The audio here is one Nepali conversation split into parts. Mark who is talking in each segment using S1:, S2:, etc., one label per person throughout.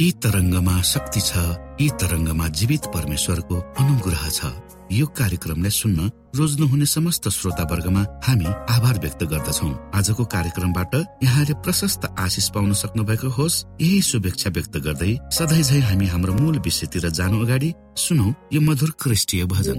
S1: यी तरङ्गमा शक्ति छ यी तरङ्गमा जीवित परमेश्वरको अनुग्रह छ। यो कार्यक्रमलाई सुन्न रोज्नुहुने समस्त श्रोता वर्गमा हामी आभार व्यक्त गर्दछौ। आजको कार्यक्रमबाट यहाँले प्रशस्त आशिष पाउन सक्नु भएको होस्। यही शुभेच्छा व्यक्त गर्दै सधैँ झै हामी हाम्रो मूल विषयतिर जानु अगाडि सुनौ यो मधुर क्रिस्टीय भजन।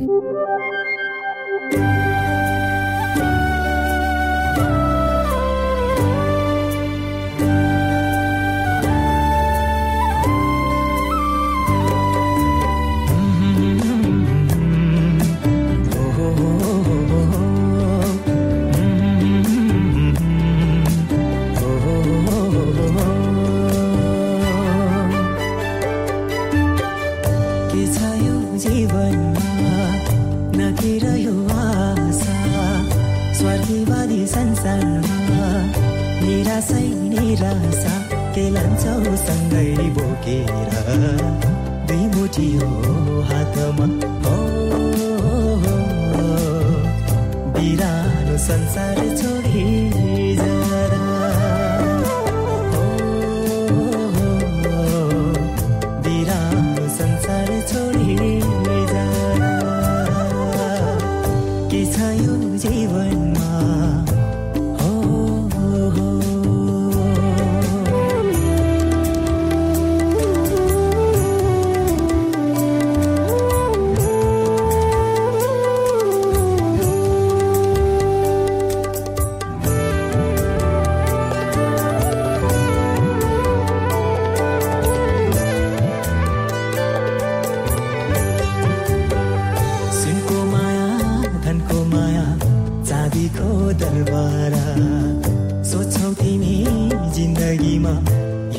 S2: संसार छोड़ी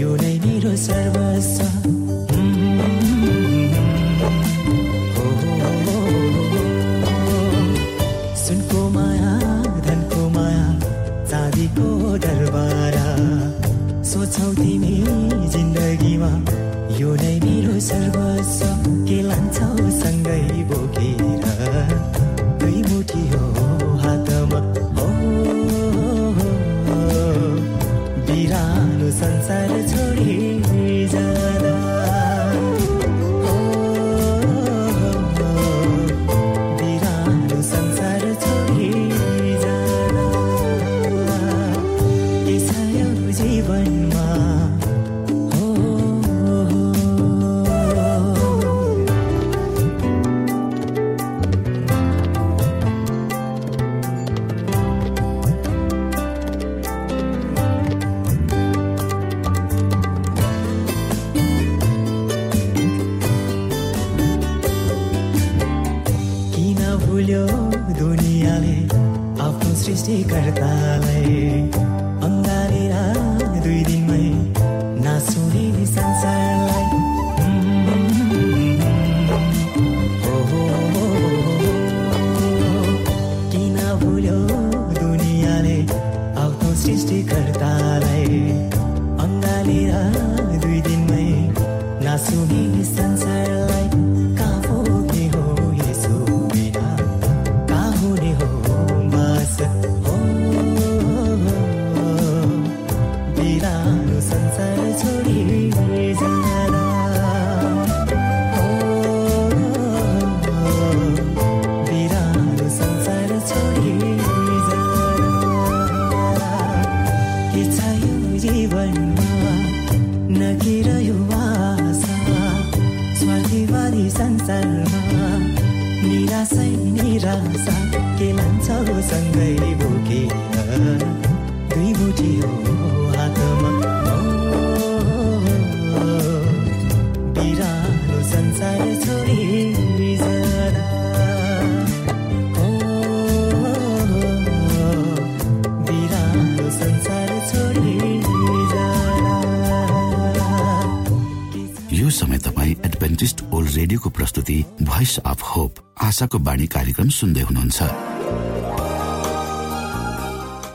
S2: यो नै मेरो सर्वस्व। सुनको माया धनको माया चाँदीको दरबारा। सोचौ तिमी जिन्दगीमा
S3: यो नै मेरो सर्वस्व। के लान्छौ सँगै बोकेर? दुई मुठी हो। करता आशाको बाणी कार्यक्रम सुन्दै हुनुहुन्छ।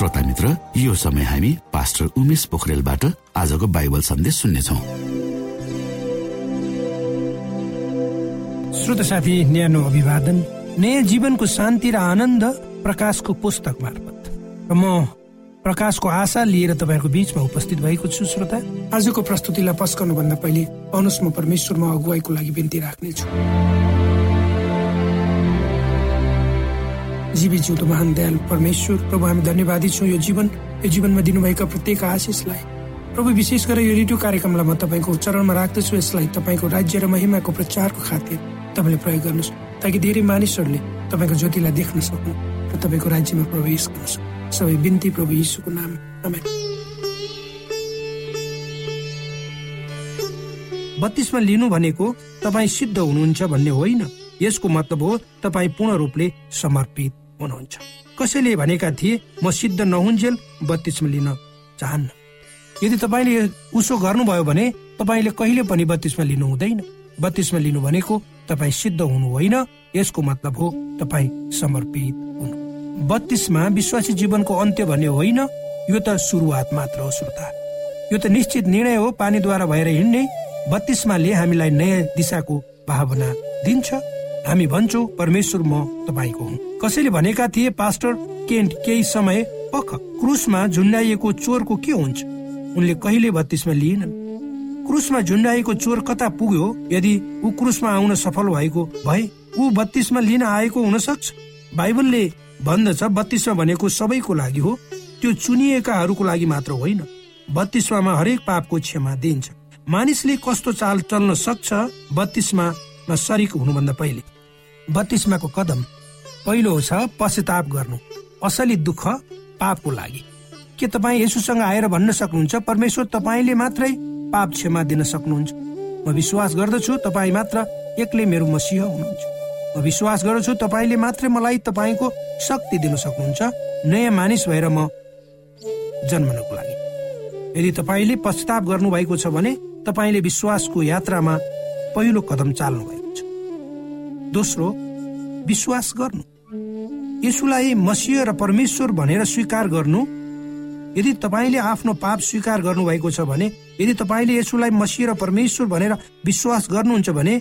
S3: श्रोता मित्र यो समय हामी पास्टर उमेश पोखरेलबाट आजको बाइबल सन्देश सुन्नेछौ।
S4: श्रोत साथी न्यानो अभिवादन। नयाँ जीवनको शान्ति र आनन्द प्रकाशको पुस्तक मार्फत। र म प्रकाशको आशा लिएर तपाईँहरूको बीचमा उपस्थित भएको छु श्रोता। आजको प्रस्तुतिलाई पस्कनु भन्दा पहिले अनुस म परमेश्वरमा अगुवाईको लागि बिन्ती राख्नेछु। जीवी जिउँदो महान दयाल परमेश्वर। प्रभु हामी धन्यवादी छौँ यो जीवन। यो जीवनमा दिनुभएका प्रत्येक आशिषलाई। प्रभु विशेष गरेर यो रेडियो कार्यक्रमलाई म तपाईँको चरणमा राख्दछु। यसलाई तपाईँको राज्य र महिमाको प्रचारको खातिर तपाईँले प्रयोग गर्नुहोस् ताकि धेरै मानिसहरूले तपाईँको ज्योतिलाई देख्न सक्नु र तपाईँको राज्यमा प्रवेश गर्न सबै बिन्ती प्रभु यीशुको नाम। बत्तीसमा लिनु भनेको तपाईँ सिद्ध हुनुहुन्छ भन्ने होइन। यसको मतलब हो तपाईँ पूर्ण रूपले समर्पित। हुनुहुन्छ। कसैले भनेका थिए म सिद्ध नहुन्जेल बत्तीसमा लिन चाहन्न। यदि तपाईँले उसो गर्नुभयो भने तपाईँले कहिले पनि बत्तीसमा लिनु हुँदैन। बत्तीसमा लिनु भनेको तपाईँ सिद्ध हुनु होइन यसको मतलब हो तपाईँ समर्पित हुनु। बत्तीसमा विश्वासी जीवनको अन्त्य भन्ने होइन यो त सुरुवात मात्र हो श्रोता। यो त निश्चित निर्णय हो पानीद्वारा भएर हिँड्ने। बत्तीसमाले हामीलाई नयाँ दिशाको भावना दिन्छ। हामी भन्छौ परमेश्वर म तपाईँको हुँ। कसैले भनेका थिए पास्टर केन्ट केही समय पख क्रुसमा झुन्डाइएको चोरको के हुन्छ? उनले कहिले बत्तीसमा लिएनन्। क्रुसमा झुन्डाइएको चोर कता पुग्यो? यदि ऊ क्रुसमा आउन सफल भएको भए ऊ बत्तीसमा लिन आएको हुन सक्छ बाइबलले भन्दछ बत्तीसमा भनेको सबैको लागि हो। त्यो चुनिएकाहरूको लागि मात्र होइन। बत्तीसमा हरेक पापको क्षमा दिन्छ मानिसले कस्तो चाल चल्न सक्छ बत्तीसमा सरिक हुनुभन्दा पहिले? बत्तीसमाको कदम पहिलो छ पश्चाताप गर्नु। असली दुःख पापको लागि। के तपाईँ यसुसँग आएर भन्न सक्नुहुन्छ? परमेश्वर तपाईँले मात्रै पाप क्षमा दिन सक्नुहुन्छ। म विश्वास गर्दछु तपाईँ मात्र एक्लै मेरो मसिह हुनुहुन्छ। म विश्वास गर्दछु तपाईँले मात्रै मलाई तपाईँको शक्ति दिन सक्नुहुन्छ। नयाँ मानिस भएर म जन्मनको लागि। यदि तपाईँले पश्चाताप गर्नु भएको छ भने तपाईँले विश्वासको यात्रामा पहिलो कदम चाल्नु भएको छ। दोस्रो विश्वास गर्नु। यसुलाई मसिह र परमेश्वर भनेर स्वीकार गर्नु। यदि तपाईँले आफ्नो पाप स्वीकार गर्नु भएको छ भने यदि तपाईँले यसुलाई मसिह र परमेश्वर भनेर विश्वास गर्नुहुन्छ भने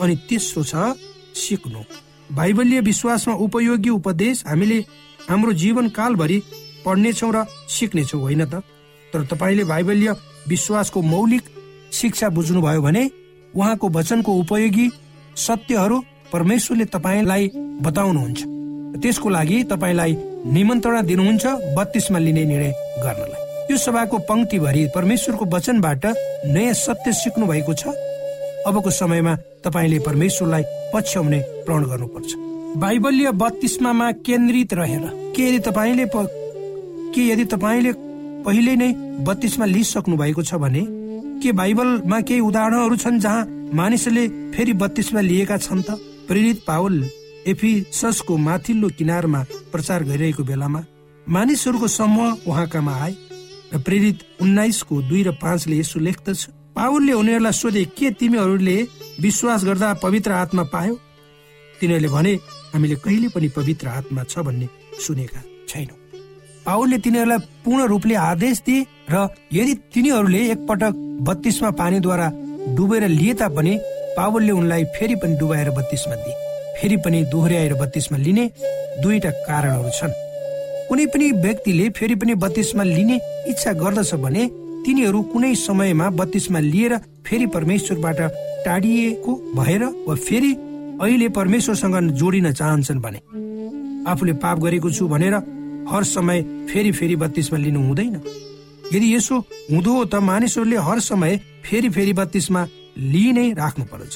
S4: अनि तेस्रो छ सिक्नु। बाइबलीय विश्वासमा उपयोगी उपदेश हामीले हाम्रो जीवन कालभरि पढ्नेछौँ र सिक्नेछौँ होइन त? तर तपाईँले बाइबलीय विश्वासको मौलिक शिक्षा बुझ्नुभयो भने उहाँको वचनको उपयोगी सत्यहरू परमेश्वरले तपाईँलाई बताउनुहुन्छ। त्यसको लागि तपाईँलाई निमन्त्रणा दिनुहुन्छ बत्तीसमा लिने निर्णय गर्नलाई। यो सभाको पंक्तिभरि परमेश्वरको वचनबाट नयाँ सत्य सिक्नु भएको छ। अबको समयमा तपाईँले परमेश्वरलाई पछ्याउने प्रण गर्नुपर्छ। बाइबलीय बत्तीसमा केन्द्रित रहेर के यदि तपाईँले के यदि तपाईँले पहिले नै बत्तीसमा लिइसक्नु भएको छ भने के बाइबलमा केही उदाहरणहरू छन् जहाँ मानिसले फेरि बत्तीसमा लिएका छन् त? प्रेरित पावल एफिसको माथिल्लो किनारमा प्रचार गरिरहेको बेलामा मानिसहरूको समूह उहाँकामा आए र प्रेरित उन्नाइसको दुई र पाँचले यसो लेख्दछ पावलले उनीहरूलाई सोधे के तिमीहरूले विश्वास गर्दा पवित्र आत्मा पायो? तिनीहरूले भने हामीले कहिले पनि पवित्र आत्मा छ भन्ने सुनेका छैनौँ। पावलले तिनीहरूलाई पूर्ण रूपले आदेश दिए र यदि तिनीहरूले एकपटक बत्तीसमा पानीद्वारा डुबेर लिए तापनि पावलले उनलाई फेरि पनि डुबाएर बत्तीसमा दिए। फेरि पनि दोहोऱ्याएर बत्तीसमा लिने दुईटा कारणहरू छन्। कुनै पनि व्यक्तिले फेरि पनि बत्तीसमा लिने इच्छा गर्दछ भने तिनीहरू कुनै समयमा बत्तीसमा लिएर फेरि परमेश्वरबाट टाढिएको भएर वा फेरि अहिले परमेश्वरसँग जोडिन चाहन्छन् भने आफूले पाप गरेको छु भनेर हर समय फेरि फेरि बत्तीसमा लिनु हुँदैन। यदि यसो हुँदो त मानिसहरूले हर समय फेरि फेरि बत्तीसमा लिइ नै राख्नु पर्छ।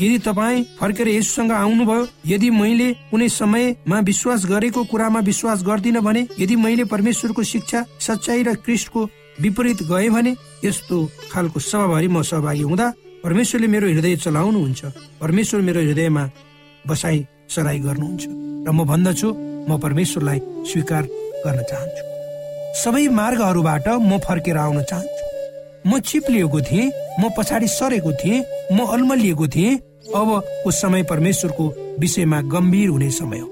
S4: यदि तपाईँ फर्केर यसुसँग आउनुभयो यदि मैले कुनै समयमा विश्वास गरेको कुरामा विश्वास गर्दिन भने यदि मैले परमेश्वरको शिक्षा सच्चाइ र क्रिस्टको विपरीत गए भने यस्तो खालको सभाभरि म सहभागी हुँदा परमेश्वरले मेरो हृदय चलाउनुहुन्छ। परमेश्वर मेरो हृदयमा बसाई सराई गर्नुहुन्छ। र म भन्दछु म परमेश्वरलाई स्वीकार गर्न चाहन्छु। सबै मार्गहरूबाट म फर्केर आउन चाहन्छु। म चिप्लिएको थिएँ म पछाडि सरेको थिएँ म अल्मलिएको थिएँ। अबको समय परमेश्वरको विषयमा गम्भीर हुने समय हो।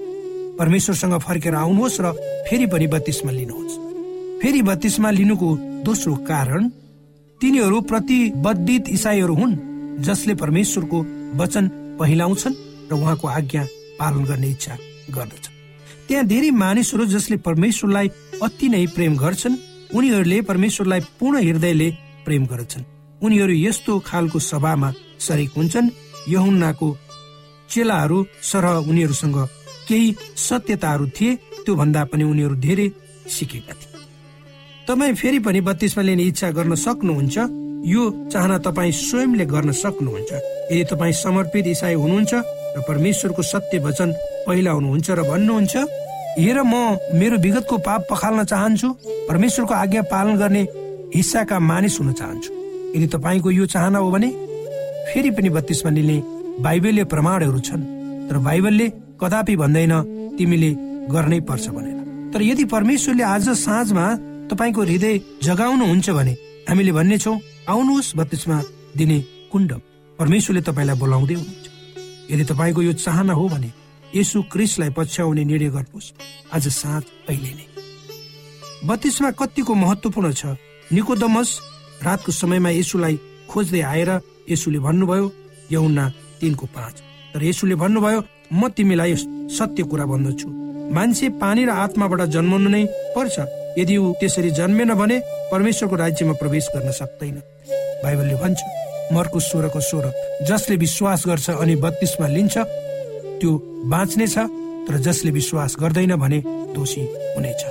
S4: परमेश्वरसँग फर्केर आउनुहोस् र फेरि पनि बत्तीसमा लिनुहोस्। फेरि बत्तीसमा लिनुको दोस्रो कारण तिनीहरू प्रतिबद्धित इसाईहरू हुन् जसले परमेश्वरको वचन पहिलाउँछन् र उहाँको आज्ञा पालन गर्ने इच्छा गर्दछ त्यहाँ धेरै मानिसहरू जसले परमेश्वरलाई अति नै प्रेम गर्छन् उनीहरूले परमेश्वरलाई पूर्ण हृदयले प्रेम गर्छन्। उनीहरू यस्तो खालको सभामा सरेक हुन्छन्। यहुन्नाको चेलाहरू सरह उनीहरूसँग केही सत्यताहरू थिए। त्यो भन्दा पनि उनीहरू धेरै सिकेका थिए। तपाईँ फेरि पनि बत्तीसमा लिने इच्छा गर्न सक्नुहुन्छ? यो चाहना तपाईँ स्वयंले गर्न सक्नुहुन्छ। यदि तपाईँ समर्पित इसाई हुनुहुन्छ र परमेश्वरको सत्य वचन पहिलाउनुहुन्छ र भन्नुहुन्छ हेर म मेरो विगतको पाप पखाल्न चाहन्छु। परमेश्वरको आज्ञा पालन गर्ने हिस्साका मानिस हुन चाहन्छु। यदि तपाईँको यो चाहना हो भने फेरि पनि बत्तीसमा लिने बाइबलीय प्रमाणहरू छन्। तर बाइबलले कदापि भन्दैन तिमीले गर्नै पर्छ भनेर। तर यदि परमेश्वरले आज साँझमा तपाईँको हृदय जगाउनुहुन्छ भने हामीले भन्ने छौँ आउनुहोस् बत्तीसमा दिने कुण्ड परमेश्वरले तपाईँलाई बोलाउँदै हुनुहुन्छ। यदि तपाईँको यो चाहना हो भने यसु क्रिसलाई पछ्याउने निर्णय गर्नुहोस्। आज साँझ अहिले नै। बत्तीसमा कतिको महत्वपूर्ण छ? निकोदमस रातको समयमा यसुलाई खोज्दै आएर यसुले भन्नुभयो यौना तिनको पाँच। तर यसुले भन्नुभयो म तिमीलाई सत्य कुरा भन्दछु। मान्छे पानी र आत्माबाट जन्मनु नै पर्छ। यदि ऊ त्यसरी जन्मेन भने परमेश्वरको राज्यमा प्रवेश गर्न सक्दैन। बाइबलले भन्छ मर्को स्वरको स्वर जसले विश्वास गर्छ अनि बत्तीसमा लिन्छ त्यो बाँच्ने छ तर जसले विश्वास गर्दैन भने दोषी हुनेछ।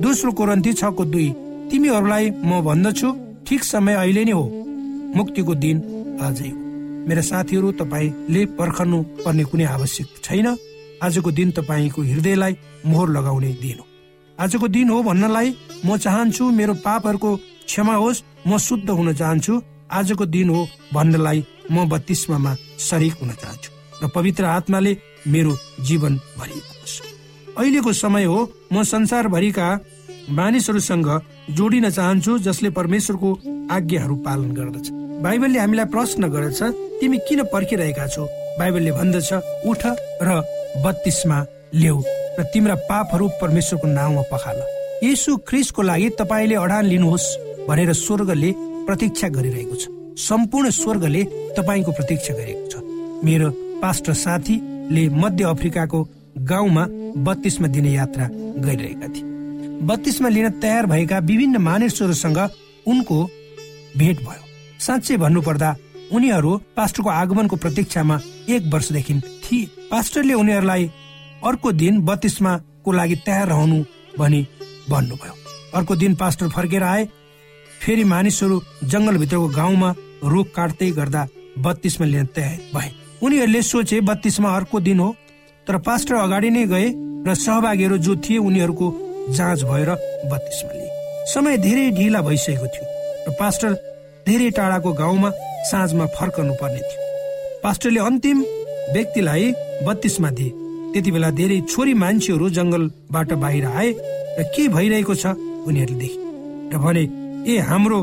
S4: दोस्रो कोरन्ती छको दुई तिमीहरूलाई म भन्दछु ठिक समय अहिले नै हो। मुक्तिको दिन आजै हो। मेरा साथीहरू तपाईँले पर्खनु पर्ने कुनै आवश्यक छैन। आजको दिन तपाईँको हृदयलाई मोहर लगाउने दिन हो। आजको दिन हो भन्नलाई म चाहन्छु मेरो पापहरूको क्षमा होस् म शुद्ध हुन चाहन्छु। आजको दिन हो भन्नलाई म बत्तीसमा सरिक हुन चाहन्छु र पवित्र आत्माले मेरो जीवन भरिएको अहिलेको समय हो म संसारभरिका मानिसहरूसँग जोडिन चाहन्छु जसले परमेश्वरको आज्ञाहरू पालन गर्दछ। बाइबलले हामीलाई प्रश्न गर्दछ तिमी किन पर्खिरहेका छौ? बाइबलले भन्दछ उठ र बत्तीसमा ल्याऊ र तिम्रा पापहरू परमेश्वरको नाउँमा पखाल। यसु ख्रिसको लागि तपाईँले अडान लिनुहोस् भनेर स्वर्गले प्रतीक्षा गरिरहेको छ। सम्पूर्ण स्वर्गले तपाईँको प्रतीक्षा गरेको छ। मेरो पास्टर साथीले मध्य अफ्रिकाको गाउँमा बत्तीसमा दिने यात्रा गरिरहेका थिए। बत्तीसमा लिन तयार भएका विभिन्न मानिसहरूसँग उनको भेट भयो। साँच्चै भन्नुपर्दा उनीहरू पास्टरको आगमनको प्रतीक्षामा एक वर्षदेखि थिए पास्टरले उनीहरूलाई अर्को दिन बत्तीसमा को लागि तयार रहनु भनी भन्नुभयो। अर्को दिन पास्टर फर्केर आए फेरि मानिसहरू जङ्गलभित्रको गाउँमा रुख काट्दै गर्दा बत्तीसमा लिन तयार भए। उनीहरूले सोचे बत्तीसमा अर्को दिन हो तर पास्टर अगाडि नै गए र सहभागीहरू जो थिए उनीहरूको जाँच भएर बत्तीसमा लिए समय धेरै ढिला भइसकेको थियो र पास्टर धेरै टाढाको गाउँमा साँझमा फर्कनु पर्ने थियो। पास्टरले अन्तिम व्यक्तिलाई बत्तीसमा दिए। त्यति बेला धेरै छोरी मान्छेहरू जङ्गलबाट बाहिर आए र के भइरहेको छ उनीहरूले देखे र भने ए हाम्रो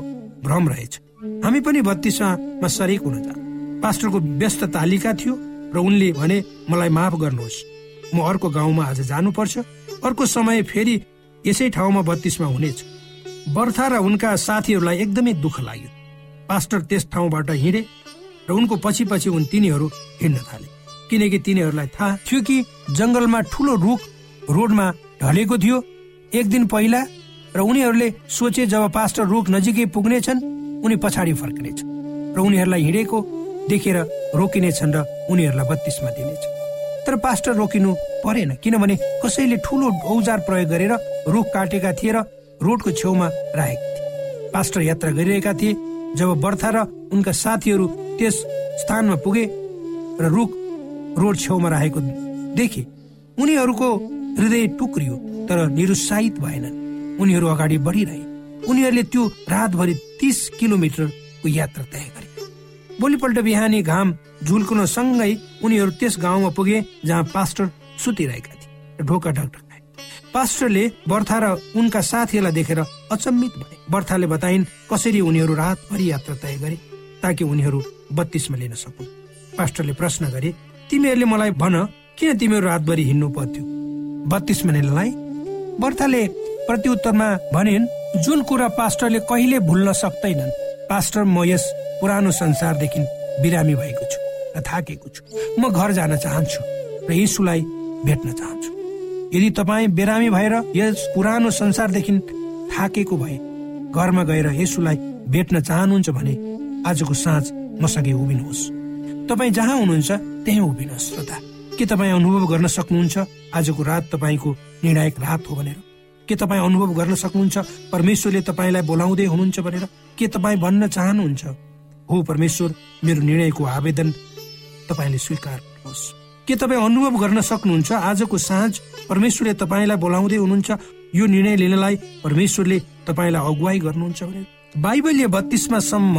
S4: भ्रम रहेछ। हामी पनि बत्तीसमा सरेक हुन जा पास्टरको व्यस्त तालिका थियो र उनले भने मलाई माफ गर्नुहोस्। म अर्को गाउँमा आज जानुपर्छ। अर्को समय फेरि यसै ठाउँमा बत्तीसमा हुनेछ। बर्था र उनका साथीहरूलाई एकदमै दुःख लाग्यो। पास्टर त्यस ठाउँबाट हिँडे र उनको पछि पछि उन तिनीहरू हिँड्न थाले। किनकि तिनीहरूलाई थाहा थियो कि जंगलमा ठुलो रुख रोडमा ढलेको थियो। एक दिन पहिला र उनीहरूले सोचे जब पास्टर रुख नजिकै पुग्नेछन् उनी पछाडि फर्कनेछ र उनीहरूलाई हिँडेको देखेर रोकिनेछन् र उनीहरूलाई बत्तीसमा दिनेछ तर पास्टर रोकिनु परेन किनभने कसैले ठुलो औजार प्रयोग गरेर रुख काटेका थिए र रोडको छेउमा राखेका थिए। पास्टर यात्रा गरिरहेका थिए जब बर्था र उनका साथीहरू त्यस स्थानमा पुगे र रुख रोड छेउमा राखेको देखे उनीहरूको हृदय टुक्रियो तर निरुत्साहित भएनन्। उनीहरू अगाडि बढिरहे। उनीहरूले त्यो रातभरि तीस किलोमिटरको यात्रा तय भोलिपल्ट बिहानी घाम झुल्कुन सँगै उनीहरू त्यस गाउँमा पुगे जहाँ पास्टर सुतिरहेका थिए ढोका ढकढकाए पास्टरले बर्था र उनका साथीहरूलाई देखेर अचम्मित भए। बर्थाले बताइन् कसरी उनीहरू रातभरि यात्रा तय गरे ताकि उनीहरू बत्तीसमा लिन सकुन्। पास्टरले प्रश्न गरे तिमीहरूले मलाई भन किन तिमीहरू रातभरि हिँड्नु पर्थ्यो? बत्तीसमा लिनलाई बर्थाले प्रत्युत्तरमा भनिन् जुन कुरा पास्टरले कहिले भुल्न सक्दैनन् पास्टर म यस पुरानो संसारदेखि बिरामी भएको छु र थाकेको छु। म घर जान चाहन्छु र यीशुलाई भेट्न चाहन्छु। यदि तपाईँ बिरामी भएर यस पुरानो संसारदेखि थाकेको भए घरमा गएर यसुलाई भेट्न चाहनुहुन्छ भने आजको साँझ मसँगै उभिनुहोस्। तपाईँ जहाँ हुनुहुन्छ त्यहीँ उभिनुहोस् श्रोता। के तपाईँ अनुभव गर्न सक्नुहुन्छ? आजको रात तपाईँको निर्णायक रात हो भनेर। के तपाईँ अनुभव गर्न सक्नुहुन्छ? परमेश्वरले तपाईँलाई बोलाउँदै हुनुहुन्छ भनेर के तपाईँ भन्न चाहनुहुन्छ? हो परमेश्वर मेरो निर्णयको आवेदन तपाईँले स्वीकार गर्नुहोस् के तपाईँ अनुभव गर्न सक्नुहुन्छ? आजको साँझ परमेश्वरले तपाईँलाई बोलाउँदै हुनुहुन्छ। यो निर्णय लिनलाई परमेश्वरले तपाईँलाई अगुवाई गर्नुहुन्छ भने बाइबलीय बत्तीसमा सम्म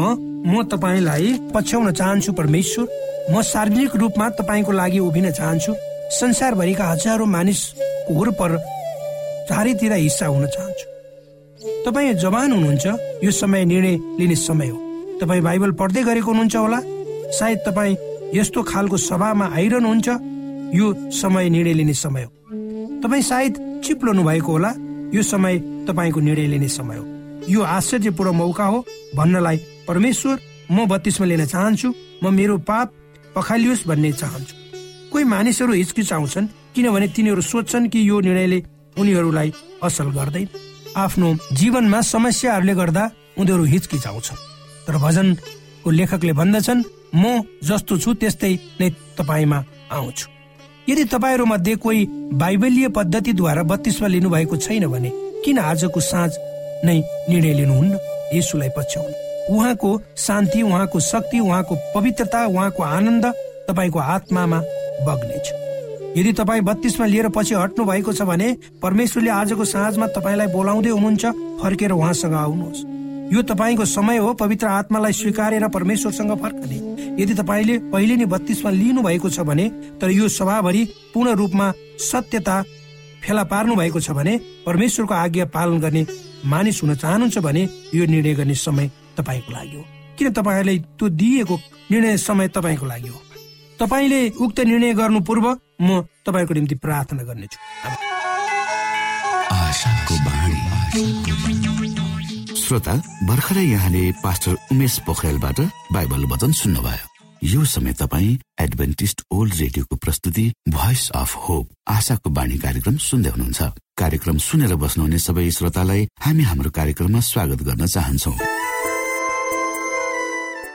S4: म तपाईँलाई पछ्याउन चाहन्छु परमेश्वर। म सार्वजनिक रूपमा तपाईँको लागि उभिन चाहन्छु। संसारभरिका हजारौँ मानिसको वरपर चारैतिर हिस्सा हुन चाहन्छु। तपाईँ जवान हुनुहुन्छ यो समय निर्णय लिने समय हो। तपाईँ बाइबल पढ्दै गरेको हुनुहुन्छ होला। सायद तपाईँ यस्तो खालको सभामा आइरहनुहुन्छ यो समय निर्णय लिने समय हो। तपाईँ सायद चिप्लनु भएको होला यो समय तपाईँको निर्णय लिने समय हो। यो आश्चर्यपूर्ण मौका हो भन्नलाई परमेश्वर म बत्तीसमा लिन चाहन्छु म मेरो पाप पखालियोस् भन्ने चाहन्छु। कोही मानिसहरू हिचकिचाउँछन् किनभने तिनीहरू सोध्छन् कि यो निर्णयले उनीहरूलाई असल गर्दैन आफ्नो जीवनमा समस्याहरूले गर्दा उनीहरू हिचकिचाउँछन्। तर भजनको लेखकले भन्दछन् म जस्तो छु त्यस्तै नै तपाईँमा आउँछु। यदि तपाईँहरू मध्ये कोही बाइबलीय पद्धतिद्वारा बत्तीसमा लिनुभएको छैन भने किन आजको साँझ नै निर्णय लिनुहुन्न? यसुलाई पछ्याउनु। उहाँको शान्ति उहाँको शक्ति उहाँको पवित्रता उहाँको आनन्द तपाईँको आत्मामा बग्नेछ। यदि तपाईँ बत्तीसमा लिएर पछि हट्नु भएको छ भने परमेश्वरले आजको साँझमा तपाईँलाई बोलाउँदै हुनुहुन्छ फर्केर उहाँसँग आउनुहोस्। यो तपाईँको समय हो पवित्र आत्मालाई स्वीकारेर परमेश्वरसँग फर्कने। यदि तपाईँले पहिले नै बत्तीसमा लिनु भएको छ भने तर यो सभाभरि पूर्ण रूपमा सत्यता फेला पार्नु भएको छ भने परमेश्वरको आज्ञा पालन गर्ने मानिस हुन चाहनुहुन्छ भने यो निर्णय गर्ने समय तपाईँको लागि हो। किन तपाईँहरूलाई त्यो दिएको निर्णय समय तपाईँको लागि हो? तपाईँले उक्त निर्णय गर्नु पूर्व म तपाईँको निम्ति प्रार्थना गर्नेछु।
S3: श्रोता भर्खरै यहाँले पास्टर उमेश पोखरेलबाट बाइबल वचन सुन्नुभयो। यो समय तपाईँ एडभेन्टिस्ट ओल्ड रेडियोको प्रस्तुति भोइस अफ होप आशाको बाणी कार्यक्रम सुन्दै हुनुहुन्छ। कार्यक्रम सुनेर बस्नुहुने सबै श्रोतालाई हामी हाम्रो कार्यक्रममा स्वागत गर्न चाहन्छौ।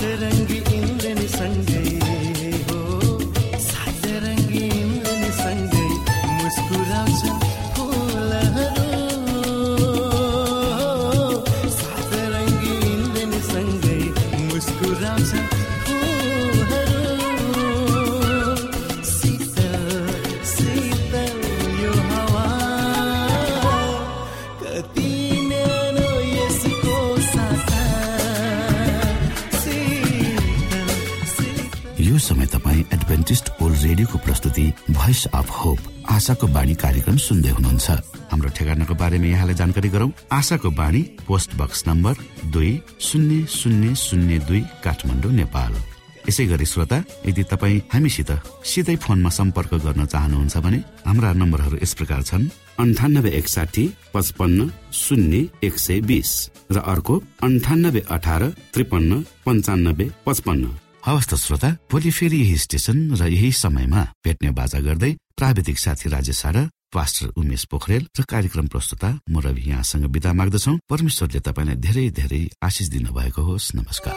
S3: तरंग इंद्रन संगे आशाको बाणी कार्यक्रम सुन्दै हुनुहुन्छ। हाम्रो ठेगानाको बारेमा यहाँलाई जानकारी गरौं। आशाको बाणी पोस्ट बक्स नम्बर दुई शून्य शून्य शून्य दुई काठमाडौँ नेपाल। यसै गरी श्रोता यदि तपाईँ हामीसित सिधै फोनमा सम्पर्क गर्न चाहनुहुन्छ भने हाम्रा नम्बरहरू यस प्रकार छन्। अन्ठानब्बे एकसाठी पचपन्न शून्य एक सय बिस र अर्को अन्ठानब्बे अठार त्रिपन्न पञ्चानब्बे पचपन्न। हवस् त श्रोता भोलि फेरि यही स्टेशन र यही समयमा भेट्ने बाजा गर्दै प्राविधिक साथी राजेश र पास्टर उमेश पोखरेल र कार्यक्रम प्रस्तुता म रवि यहाँसँग विदा माग्दछौ। परमेश्वरले तपाईँलाई धेरै धेरै आशिष दिनुभएको होस्। नमस्कार।